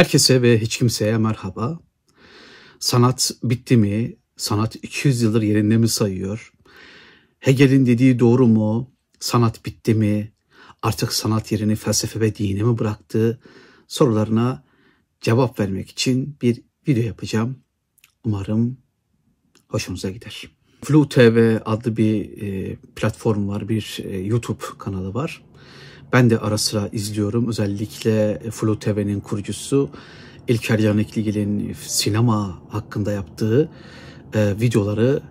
Herkese ve hiç kimseye merhaba. Sanat bitti mi? Sanat 200 yıldır yerinde mi sayıyor? Hegel'in dediği doğru mu? Sanat bitti mi? Artık sanat yerini felsefe ve dine mi bıraktı? Sorularına cevap vermek için bir video yapacağım. Umarım hoşunuza gider. Flu TV adlı bir e, platform var, bir e, YouTube kanalı var. Ben de ara sıra izliyorum. Özellikle Flu TV'nin kurucusu İlker Canikligil'in sinema hakkında yaptığı e, videoları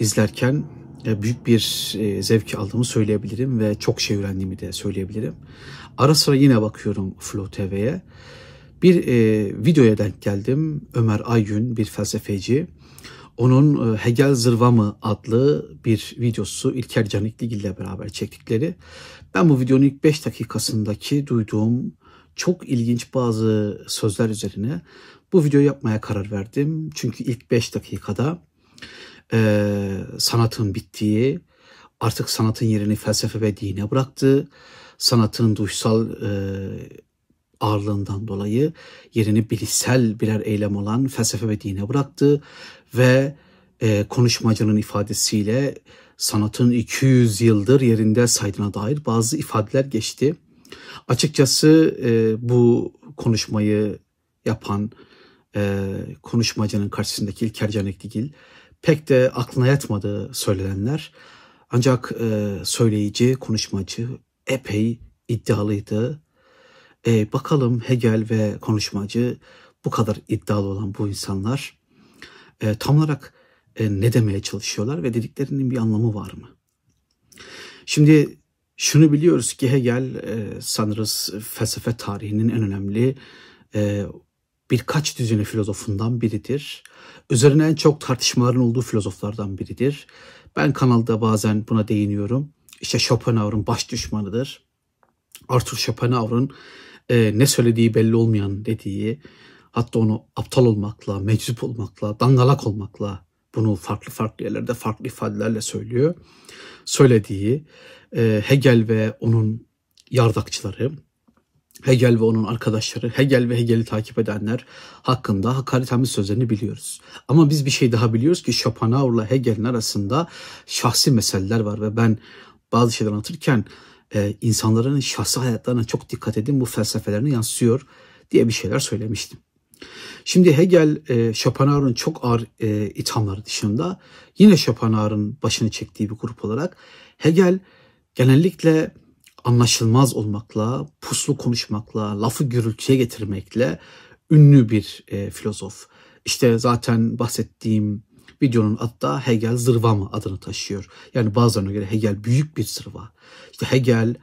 izlerken e, büyük bir e, zevk aldığımı söyleyebilirim ve çok şey öğrendiğimi de söyleyebilirim. Ara sıra yine bakıyorum Flu TV'ye. Bir e, videoya denk geldim. Ömer Aygün bir felsefeci. Onun e, Hegel Zırva mı adlı bir videosu İlker Canikligil ile beraber çektikleri. Ben bu videonun ilk 5 dakikasındaki duyduğum çok ilginç bazı sözler üzerine bu videoyu yapmaya karar verdim. Çünkü ilk 5 dakikada e, sanatın bittiği, artık sanatın yerini felsefe ve dine bıraktı. Sanatın duysal e, ağırlığından dolayı yerini bilişsel birer eylem olan felsefe ve dine bıraktı ve e, konuşmacının ifadesiyle sanatın 200 yıldır yerinde saydığına dair bazı ifadeler geçti. Açıkçası e, bu konuşmayı yapan e, konuşmacının karşısındaki İlker Canekligil pek de aklına yatmadı söylenenler. Ancak e, söyleyici, konuşmacı epey iddialıydı. E, bakalım Hegel ve konuşmacı bu kadar iddialı olan bu insanlar e, tam olarak e, ne demeye çalışıyorlar ve dediklerinin bir anlamı var mı? Şimdi şunu biliyoruz ki Hegel e, sanırız felsefe tarihinin en önemli e, birkaç düzine filozofundan biridir. Üzerine en çok tartışmaların olduğu filozoflardan biridir. Ben kanalda bazen buna değiniyorum. İşte Schopenhauer'un baş düşmanıdır. Arthur Schopenhauer'un e, ne söylediği belli olmayan dediği, hatta onu aptal olmakla, meczup olmakla, dangalak olmakla bunu farklı farklı yerlerde farklı ifadelerle söylüyor. Söylediği e, Hegel ve onun yardakçıları, Hegel ve onun arkadaşları, Hegel ve Hegel'i takip edenler hakkında hakaretamiz sözlerini biliyoruz. Ama biz bir şey daha biliyoruz ki Schopenhauer'la Hegel'in arasında şahsi meseleler var ve ben bazı şeyler anlatırken e, insanların şahsi hayatlarına çok dikkat edin bu felsefelerine yansıyor diye bir şeyler söylemiştim. Şimdi Hegel, e, Schopenhauer'ın çok ağır e, ithamları dışında yine Schopenhauer'ın başını çektiği bir grup olarak Hegel genellikle anlaşılmaz olmakla, puslu konuşmakla, lafı gürültüye getirmekle ünlü bir e, filozof. İşte zaten bahsettiğim videonun adı da Hegel zırva mı adını taşıyor. Yani bazılarına göre Hegel büyük bir zırva. İşte Hegel,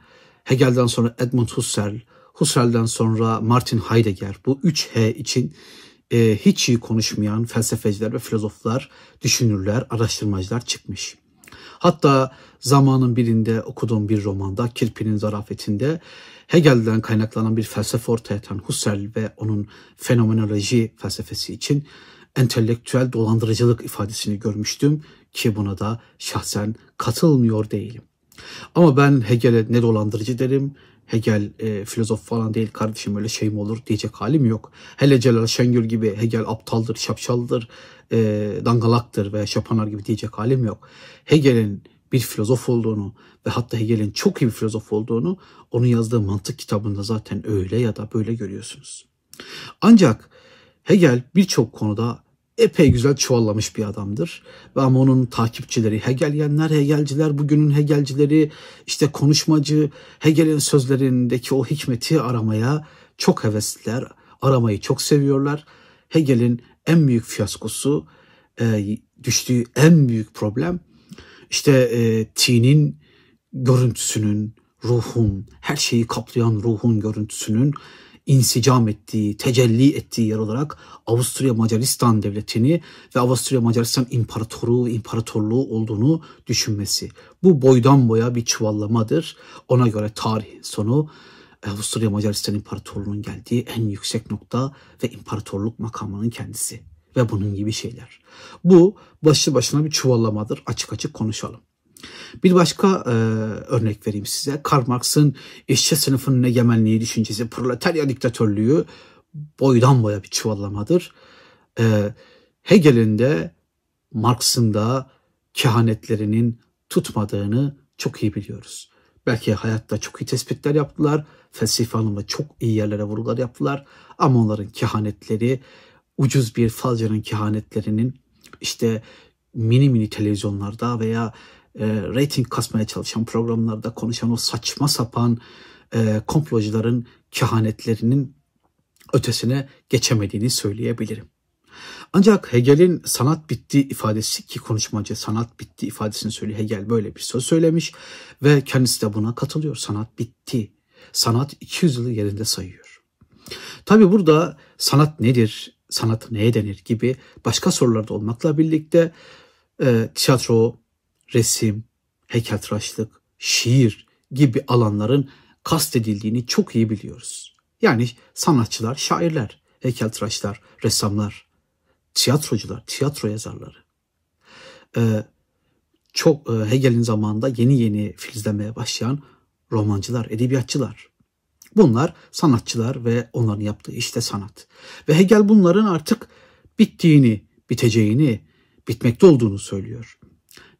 Hegel'den sonra Edmund Husserl, Husserl'den sonra Martin Heidegger bu 3H için e, hiç iyi konuşmayan felsefeciler ve filozoflar, düşünürler, araştırmacılar çıkmış. Hatta zamanın birinde okuduğum bir romanda Kirpi'nin zarafetinde Hegel'den kaynaklanan bir felsefe ortaya atan Husserl ve onun fenomenoloji felsefesi için entelektüel dolandırıcılık ifadesini görmüştüm ki buna da şahsen katılmıyor değilim. Ama ben Hegel'e ne dolandırıcı derim Hegel e, filozof falan değil kardeşim öyle şey mi olur diyecek halim yok. Hele Celal Şengül gibi Hegel aptaldır, şapşaldır, e, dangalaktır ve Schopenhauer gibi diyecek halim yok. Hegel'in bir filozof olduğunu ve hatta Hegel'in çok iyi bir filozof olduğunu onun yazdığı mantık kitabında zaten öyle ya da böyle görüyorsunuz. Ancak Hegel birçok konuda epey güzel çuvallamış bir adamdır. Ve ama onun takipçileri Hegelyenler, Hegelciler, bugünün Hegelcileri, işte konuşmacı, Hegel'in sözlerindeki o hikmeti aramaya çok hevesliler. Aramayı çok seviyorlar. Hegel'in en büyük fiyaskosu, e, düştüğü en büyük problem işte e, tinin görüntüsünün, ruhun, her şeyi kaplayan ruhun görüntüsünün insicam ettiği, tecelli ettiği yer olarak Avusturya Macaristan devletini ve Avusturya Macaristan imparatoru, imparatorluğu olduğunu düşünmesi. Bu boydan boya bir çuvallamadır. Ona göre tarih sonu Avusturya Macaristan İmparatorluğu'nun geldiği en yüksek nokta ve imparatorluk makamının kendisi ve bunun gibi şeyler. Bu başlı başına bir çuvallamadır. Açık açık konuşalım. Bir başka e, örnek vereyim size. Karl Marx'ın işçi sınıfının egemenliği düşüncesi, proletarya diktatörlüğü boydan boya bir çuvallamadır. E, Hegel'in de Marx'ın da kehanetlerinin tutmadığını çok iyi biliyoruz. Belki hayatta çok iyi tespitler yaptılar, felsefe anlamda çok iyi yerlere vurgular yaptılar ama onların kehanetleri ucuz bir falcının kehanetlerinin işte mini mini televizyonlarda veya e, rating kasmaya çalışan programlarda konuşan o saçma sapan e, komplocuların kehanetlerinin ötesine geçemediğini söyleyebilirim. Ancak Hegel'in sanat bitti ifadesi ki konuşmacı sanat bitti ifadesini söylüyor. Hegel böyle bir söz söylemiş ve kendisi de buna katılıyor. Sanat bitti. Sanat 200 yılı yerinde sayıyor. Tabi burada sanat nedir, sanat neye denir gibi başka sorularda olmakla birlikte e, tiyatro, resim, heykeltıraşlık, şiir gibi alanların kastedildiğini çok iyi biliyoruz. Yani sanatçılar, şairler, heykeltıraşlar, ressamlar, tiyatrocular, tiyatro yazarları. Ee, çok e, Hegel'in zamanında yeni yeni filizlemeye başlayan romancılar, edebiyatçılar. Bunlar sanatçılar ve onların yaptığı işte sanat. Ve Hegel bunların artık bittiğini, biteceğini, bitmekte olduğunu söylüyor.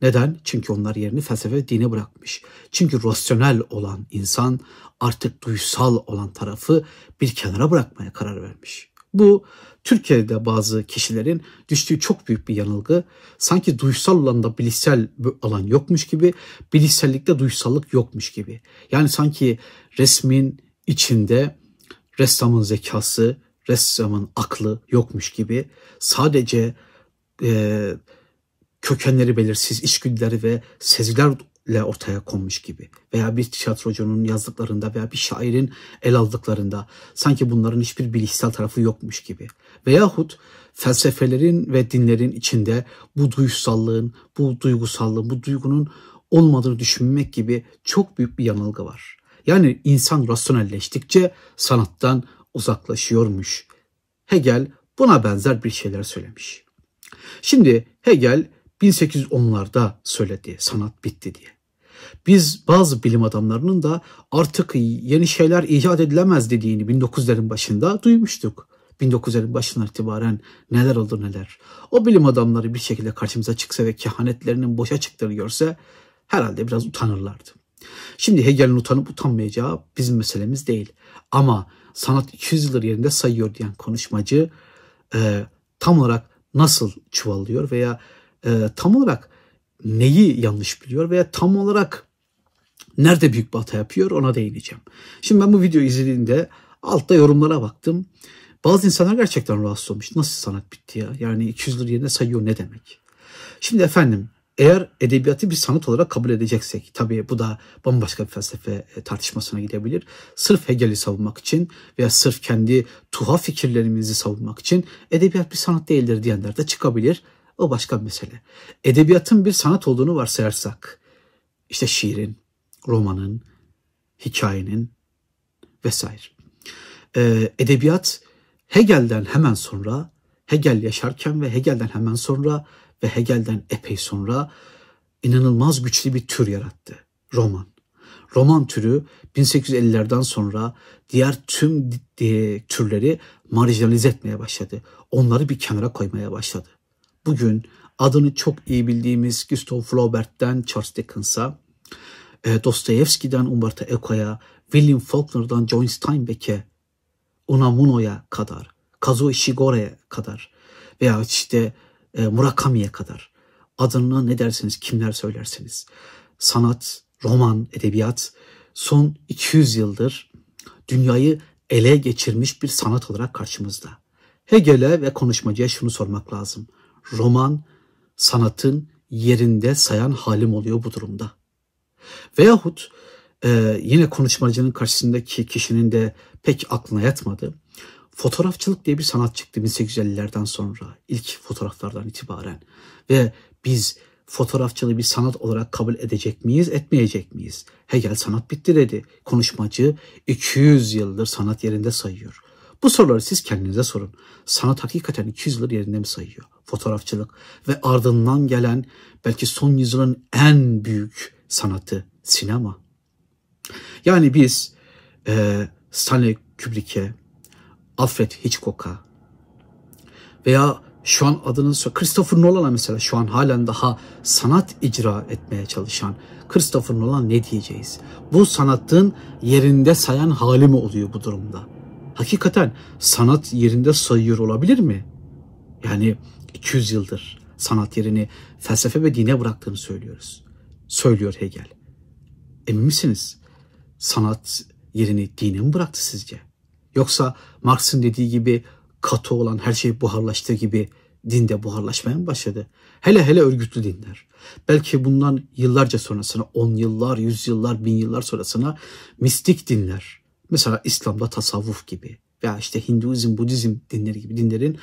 Neden? Çünkü onlar yerini felsefe ve dine bırakmış. Çünkü rasyonel olan insan artık duysal olan tarafı bir kenara bırakmaya karar vermiş. Bu Türkiye'de bazı kişilerin düştüğü çok büyük bir yanılgı. Sanki duysal alanda bilişsel alan yokmuş gibi, bilişsellikte duysallık yokmuş gibi. Yani sanki resmin içinde ressamın zekası, ressamın aklı yokmuş gibi sadece e, kökenleri belirsiz içgüdüleri ve sezilerle ortaya konmuş gibi veya bir tiyatrocunun yazdıklarında veya bir şairin el aldıklarında sanki bunların hiçbir bilişsel tarafı yokmuş gibi veyahut felsefelerin ve dinlerin içinde bu duysallığın, bu duygusallığın, bu duygunun olmadığını düşünmek gibi çok büyük bir yanılgı var. Yani insan rasyonelleştikçe sanattan uzaklaşıyormuş. Hegel buna benzer bir şeyler söylemiş. Şimdi Hegel 1810'larda söyledi sanat bitti diye. Biz bazı bilim adamlarının da artık yeni şeyler icat edilemez dediğini 1900'lerin başında duymuştuk. 1900'lerin başından itibaren neler oldu neler. O bilim adamları bir şekilde karşımıza çıksa ve kehanetlerinin boşa çıktığını görse herhalde biraz utanırlardı. Şimdi Hegel'in utanıp utanmayacağı bizim meselemiz değil. Ama sanat 200 yıldır yerinde sayıyor diyen konuşmacı e, tam olarak nasıl çuvallıyor veya e, tam olarak neyi yanlış biliyor veya tam olarak nerede büyük bir hata yapıyor ona değineceğim. Şimdi ben bu videoyu izlediğimde altta yorumlara baktım. Bazı insanlar gerçekten rahatsız olmuş. Nasıl sanat bitti ya? Yani 200 yıl yerine sayıyor ne demek? Şimdi efendim eğer edebiyatı bir sanat olarak kabul edeceksek, tabii bu da bambaşka bir felsefe e, tartışmasına gidebilir. Sırf Hegel'i savunmak için veya sırf kendi tuhaf fikirlerimizi savunmak için edebiyat bir sanat değildir diyenler de çıkabilir. O başka bir mesele. Edebiyatın bir sanat olduğunu varsayarsak, işte şiirin, romanın, hikayenin vesaire. Ee, edebiyat Hegel'den hemen sonra, Hegel yaşarken ve Hegel'den hemen sonra ve Hegel'den epey sonra inanılmaz güçlü bir tür yarattı. Roman. Roman türü 1850'lerden sonra diğer tüm türleri marjinalize etmeye başladı. Onları bir kenara koymaya başladı. Bugün adını çok iyi bildiğimiz Gustav Flaubert'ten Charles Dickens'a, e, Dostoyevski'den Umberto Eco'ya, William Faulkner'dan John Steinbeck'e, Unamuno'ya kadar, Kazuo Ishigore'ye kadar veya işte e, Murakami'ye kadar adını ne derseniz kimler söylerseniz sanat, roman, edebiyat son 200 yıldır dünyayı ele geçirmiş bir sanat olarak karşımızda. Hegel'e ve konuşmacıya şunu sormak lazım. Roman sanatın yerinde sayan halim oluyor bu durumda. Veyahut e, yine konuşmacının karşısındaki kişinin de pek aklına yatmadı. Fotoğrafçılık diye bir sanat çıktı 1850'lerden sonra ilk fotoğraflardan itibaren ve biz fotoğrafçılığı bir sanat olarak kabul edecek miyiz, etmeyecek miyiz? Hegel sanat bitti dedi. Konuşmacı 200 yıldır sanat yerinde sayıyor. Bu soruları siz kendinize sorun. Sanat hakikaten 200 yıldır yerinde mi sayıyor? Fotoğrafçılık ve ardından gelen belki son yüzyılın en büyük sanatı sinema. Yani biz e, Stanley Kubrick'e, Alfred Hitchcock'a veya şu an adını Christopher Nolan'a mesela şu an halen daha sanat icra etmeye çalışan Christopher Nolan ne diyeceğiz? Bu sanatın yerinde sayan hali mi oluyor bu durumda? Hakikaten sanat yerinde sayıyor olabilir mi? Yani 200 yıldır sanat yerini felsefe ve dine bıraktığını söylüyoruz. Söylüyor Hegel. Emin misiniz? Sanat yerini dine mi bıraktı sizce? Yoksa Marx'ın dediği gibi katı olan her şey buharlaştığı gibi dinde buharlaşmaya mı başladı? Hele hele örgütlü dinler. Belki bundan yıllarca sonrasına, on yıllar, yüz yıllar, bin yıllar sonrasına mistik dinler. Mesela İslam'da tasavvuf gibi veya işte Hinduizm, Budizm dinleri gibi dinlerin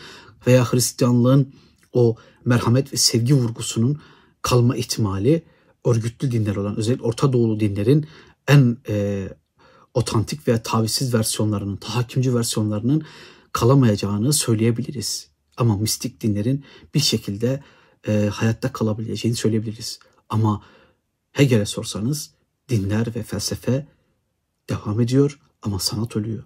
veya Hristiyanlığın o merhamet ve sevgi vurgusunun kalma ihtimali örgütlü dinler olan özellikle Orta Doğulu dinlerin en e, otantik veya tavizsiz versiyonlarının, tahakkümcü versiyonlarının kalamayacağını söyleyebiliriz. Ama mistik dinlerin bir şekilde e, hayatta kalabileceğini söyleyebiliriz. Ama Hegel'e sorsanız dinler ve felsefe devam ediyor ama sanat ölüyor.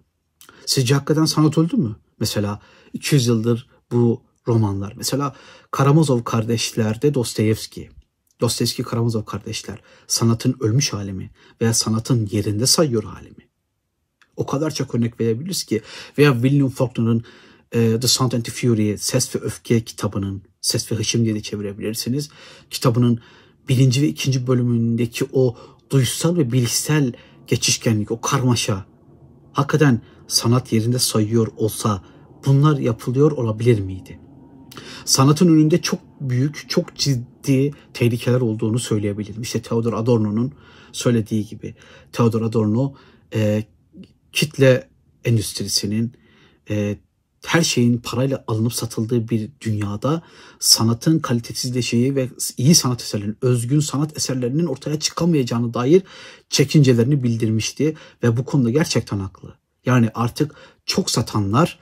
Sizce hakikaten sanat öldü mü? Mesela 200 yıldır bu romanlar. Mesela Karamazov kardeşlerde Dostoyevski. Dostoyevski Karamazov kardeşler sanatın ölmüş hali mi veya sanatın yerinde sayıyor hali mi? O kadar çok örnek verebiliriz ki veya William Faulkner'ın e, The Sound and the Fury Ses ve Öfke kitabının Ses ve Hışım diye de çevirebilirsiniz. Kitabının birinci ve ikinci bölümündeki o duysal ve bilişsel geçişkenlik, o karmaşa hakikaten sanat yerinde sayıyor olsa bunlar yapılıyor olabilir miydi? Sanatın önünde çok büyük, çok ciddi tehlikeler olduğunu söyleyebilirim. İşte Theodor Adorno'nun söylediği gibi. Theodor Adorno e, kitle endüstrisinin e, her şeyin parayla alınıp satıldığı bir dünyada sanatın kalitesizleşeceği ve iyi sanat eserlerinin, özgün sanat eserlerinin ortaya çıkamayacağını dair çekincelerini bildirmişti ve bu konuda gerçekten haklı. Yani artık çok satanlar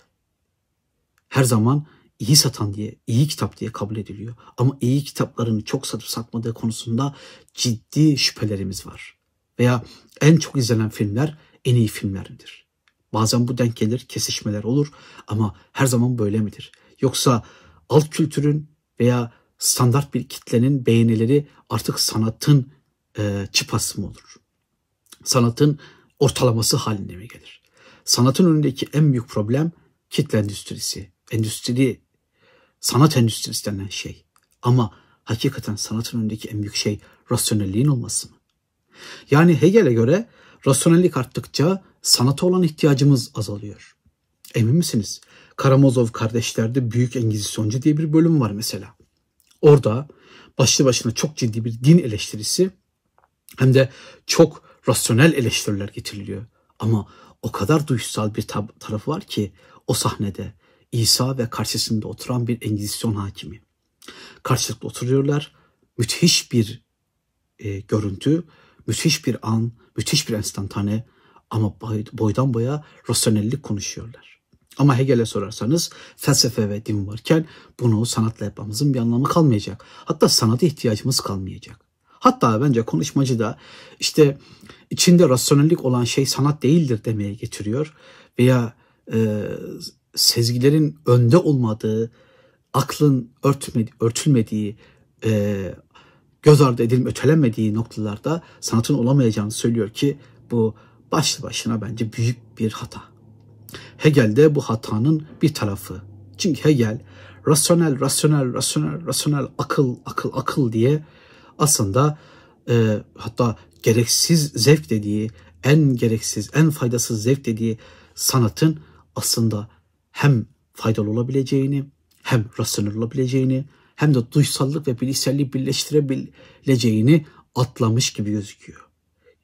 her zaman iyi satan diye, iyi kitap diye kabul ediliyor. Ama iyi kitapların çok satıp satmadığı konusunda ciddi şüphelerimiz var. Veya en çok izlenen filmler en iyi filmlerdir. Bazen bu denk gelir, kesişmeler olur ama her zaman böyle midir? Yoksa alt kültürün veya standart bir kitlenin beğenileri artık sanatın e, çıpası mı olur? Sanatın ortalaması haline mi gelir? Sanatın önündeki en büyük problem kitle endüstrisi. Endüstri, sanat endüstrisi denen şey. Ama hakikaten sanatın önündeki en büyük şey rasyonelliğin olması mı? Yani Hegel'e göre rasyonellik arttıkça sanata olan ihtiyacımız azalıyor. Emin misiniz? Karamazov kardeşlerde Büyük Engizisyoncu diye bir bölüm var mesela. Orada başlı başına çok ciddi bir din eleştirisi hem de çok rasyonel eleştiriler getiriliyor. Ama o kadar duygusal bir tarafı var ki o sahnede İsa ve karşısında oturan bir Engizisyon hakimi. Karşılıklı oturuyorlar. Müthiş bir e, görüntü, müthiş bir an, müthiş bir enstantane ama boydan boya rasyonellik konuşuyorlar. Ama Hegel'e sorarsanız felsefe ve din varken bunu sanatla yapmamızın bir anlamı kalmayacak. Hatta sanata ihtiyacımız kalmayacak. Hatta bence konuşmacı da işte içinde rasyonellik olan şey sanat değildir demeye getiriyor. Veya e, sezgilerin önde olmadığı, aklın örtmedi, örtülmediği, e, göz ardı edilip ötelenmediği noktalarda sanatın olamayacağını söylüyor ki bu başlı başına bence büyük bir hata. Hegel de bu hatanın bir tarafı. Çünkü Hegel rasyonel, rasyonel, rasyonel, rasyonel, akıl, akıl, akıl diye aslında e, hatta gereksiz zevk dediği, en gereksiz, en faydasız zevk dediği sanatın aslında hem faydalı olabileceğini, hem rasyonel olabileceğini, hem de duysallık ve bilişselliği birleştirebileceğini atlamış gibi gözüküyor.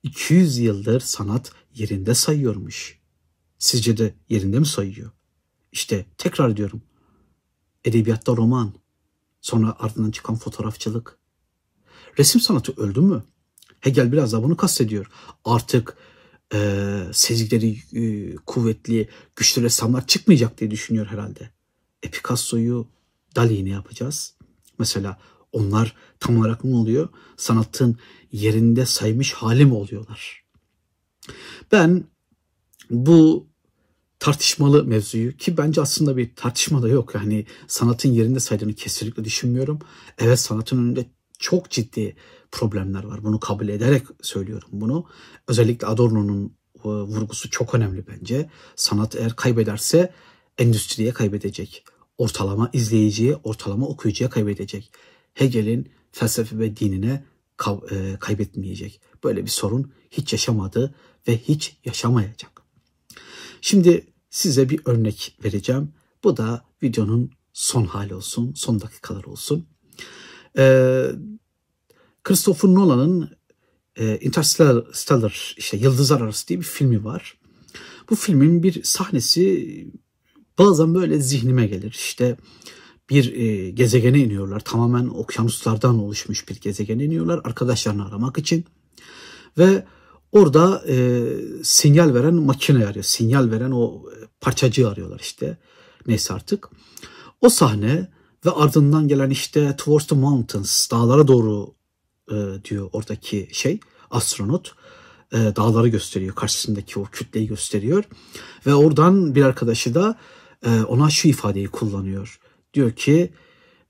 200 yıldır sanat yerinde sayıyormuş. Sizce de yerinde mi sayıyor? İşte tekrar diyorum. Edebiyatta roman, sonra ardından çıkan fotoğrafçılık. Resim sanatı öldü mü? Hegel biraz da bunu kastediyor. Artık e, sezgileri e, kuvvetli, güçlü ressamlar çıkmayacak diye düşünüyor herhalde. E Picasso'yu, Dali'yi ne yapacağız? Mesela onlar tam olarak ne oluyor? Sanatın yerinde saymış hali mi oluyorlar? Ben bu tartışmalı mevzuyu ki bence aslında bir tartışma da yok. Yani sanatın yerinde saydığını kesinlikle düşünmüyorum. Evet sanatın önünde çok ciddi problemler var. Bunu kabul ederek söylüyorum bunu. Özellikle Adorno'nun e, vurgusu çok önemli bence. Sanat eğer kaybederse endüstriye kaybedecek. Ortalama izleyiciye, ortalama okuyucuya kaybedecek. Hegel'in felsefe ve dinine e, kaybetmeyecek. Böyle bir sorun hiç yaşamadı ve hiç yaşamayacak. Şimdi size bir örnek vereceğim. Bu da videonun son hali olsun, son dakikalar olsun. Ee, Christopher Nolan'ın e, Interstellar, işte Yıldızlar Arası diye bir filmi var. Bu filmin bir sahnesi bazen böyle zihnime gelir. İşte bir e, gezegene iniyorlar. Tamamen okyanuslardan oluşmuş bir gezegene iniyorlar arkadaşlarını aramak için. Ve orada e, sinyal veren makine arıyor. Sinyal veren o parçacığı arıyorlar işte. Neyse artık. O sahne ve ardından gelen işte Towards the Mountains, dağlara doğru e, diyor oradaki şey, astronot. E, dağları gösteriyor, karşısındaki o kütleyi gösteriyor. Ve oradan bir arkadaşı da e, ona şu ifadeyi kullanıyor. Diyor ki,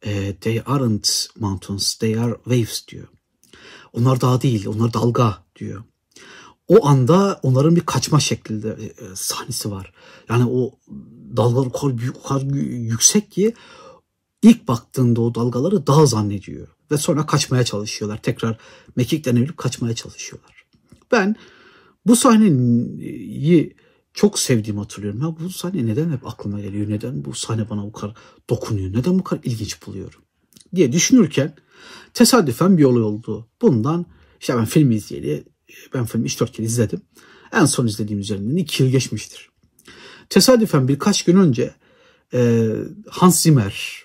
e, they aren't mountains, they are waves diyor. Onlar dağ değil, onlar dalga diyor. O anda onların bir kaçma şeklinde e, sahnesi var. Yani o dalgalar o kadar büyük, o kadar yüksek ki ilk baktığında o dalgaları dağ zannediyor. Ve sonra kaçmaya çalışıyorlar. Tekrar mekikten evirip kaçmaya çalışıyorlar. Ben bu sahneyi çok sevdiğimi hatırlıyorum. Ya bu sahne neden hep aklıma geliyor? Neden bu sahne bana bu kadar dokunuyor? Neden bu kadar ilginç buluyorum? Diye düşünürken tesadüfen bir olay oldu. Bundan işte ben film izleyeli ben filmi 3-4 kere izledim. En son izlediğim üzerinden 2 yıl geçmiştir. Tesadüfen birkaç gün önce e, Hans Zimmer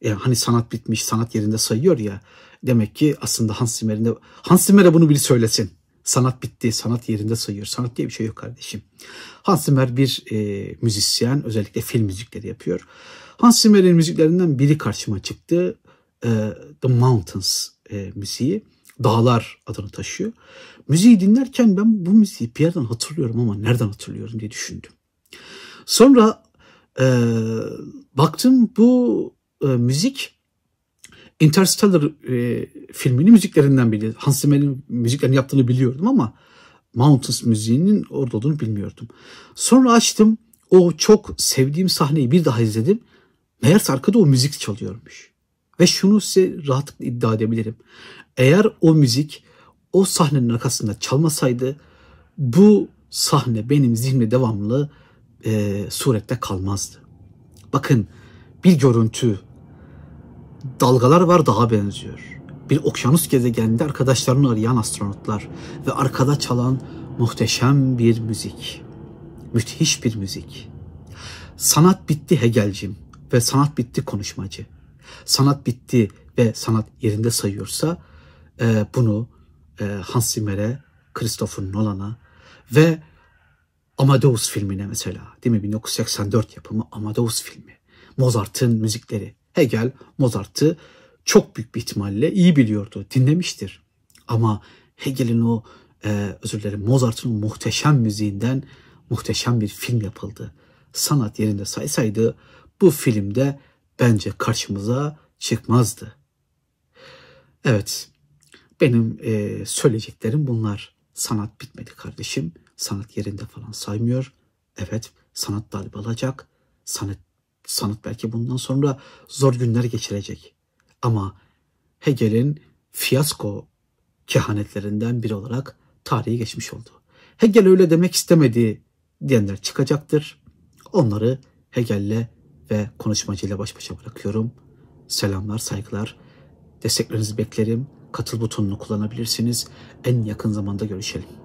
yani hani sanat bitmiş, sanat yerinde sayıyor ya. Demek ki aslında Hans Zimmer'in de Hans Zimmer'e bunu biri söylesin. Sanat bitti, sanat yerinde sayıyor. Sanat diye bir şey yok kardeşim. Hans Zimmer bir e, müzisyen, özellikle film müzikleri yapıyor. Hans Zimmer'in müziklerinden biri karşıma çıktı. E, The Mountains e, müziği. Dağlar adını taşıyor. Müziği dinlerken ben bu müziği bir yerden hatırlıyorum ama nereden hatırlıyorum diye düşündüm. Sonra e, baktım bu e, müzik Interstellar e, filminin müziklerinden biri. Hans Zimmer'in müziklerini yaptığını biliyordum ama Mountains müziğinin orada olduğunu bilmiyordum. Sonra açtım o çok sevdiğim sahneyi bir daha izledim. Meğerse arkada o müzik çalıyormuş. Ve şunu size rahatlıkla iddia edebilirim. Eğer o müzik o sahnenin arkasında çalmasaydı bu sahne benim zihnimde devamlı e, surette kalmazdı. Bakın bir görüntü dalgalar var daha benziyor. Bir okyanus gezegeninde arkadaşlarını arayan astronotlar ve arkada çalan muhteşem bir müzik. Müthiş bir müzik. Sanat bitti Hegelcim ve sanat bitti konuşmacı. Sanat bitti ve sanat yerinde sayıyorsa e, bunu e, Hans Zimmer'e, Christopher Nolan'a ve Amadeus filmine mesela değil mi 1984 yapımı Amadeus filmi. Mozart'ın müzikleri. Hegel Mozart'ı çok büyük bir ihtimalle iyi biliyordu, dinlemiştir. Ama Hegel'in o e, özür dilerim Mozart'ın muhteşem müziğinden muhteşem bir film yapıldı. Sanat yerinde saysaydı bu filmde bence karşımıza çıkmazdı. Evet, benim e, söyleyeceklerim bunlar. Sanat bitmedi kardeşim. Sanat yerinde falan saymıyor. Evet, sanat darbe alacak. Sanat, sanat belki bundan sonra zor günler geçirecek. Ama Hegel'in fiyasko kehanetlerinden biri olarak tarihi geçmiş oldu. Hegel öyle demek istemedi diyenler çıkacaktır. Onları Hegel'le ve konuşmacıyla baş başa bırakıyorum. Selamlar, saygılar. Desteklerinizi beklerim. Katıl butonunu kullanabilirsiniz. En yakın zamanda görüşelim.